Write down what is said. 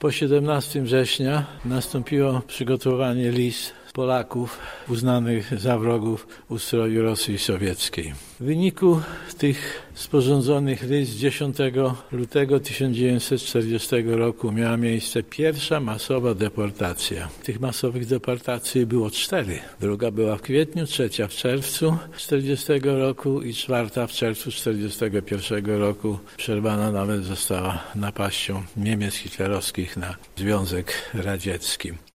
Po 17 września nastąpiło przygotowanie list Polaków uznanych za wrogów ustroju Rosji Sowieckiej. W wyniku tych sporządzonych list 10 lutego 1940 roku miała miejsce pierwsza masowa deportacja. Tych masowych deportacji było cztery. Druga była w kwietniu, trzecia w czerwcu 1940 roku i czwarta w czerwcu 1941 roku. Przerwana nawet została napaścią Niemiec hitlerowskich na Związek Radziecki.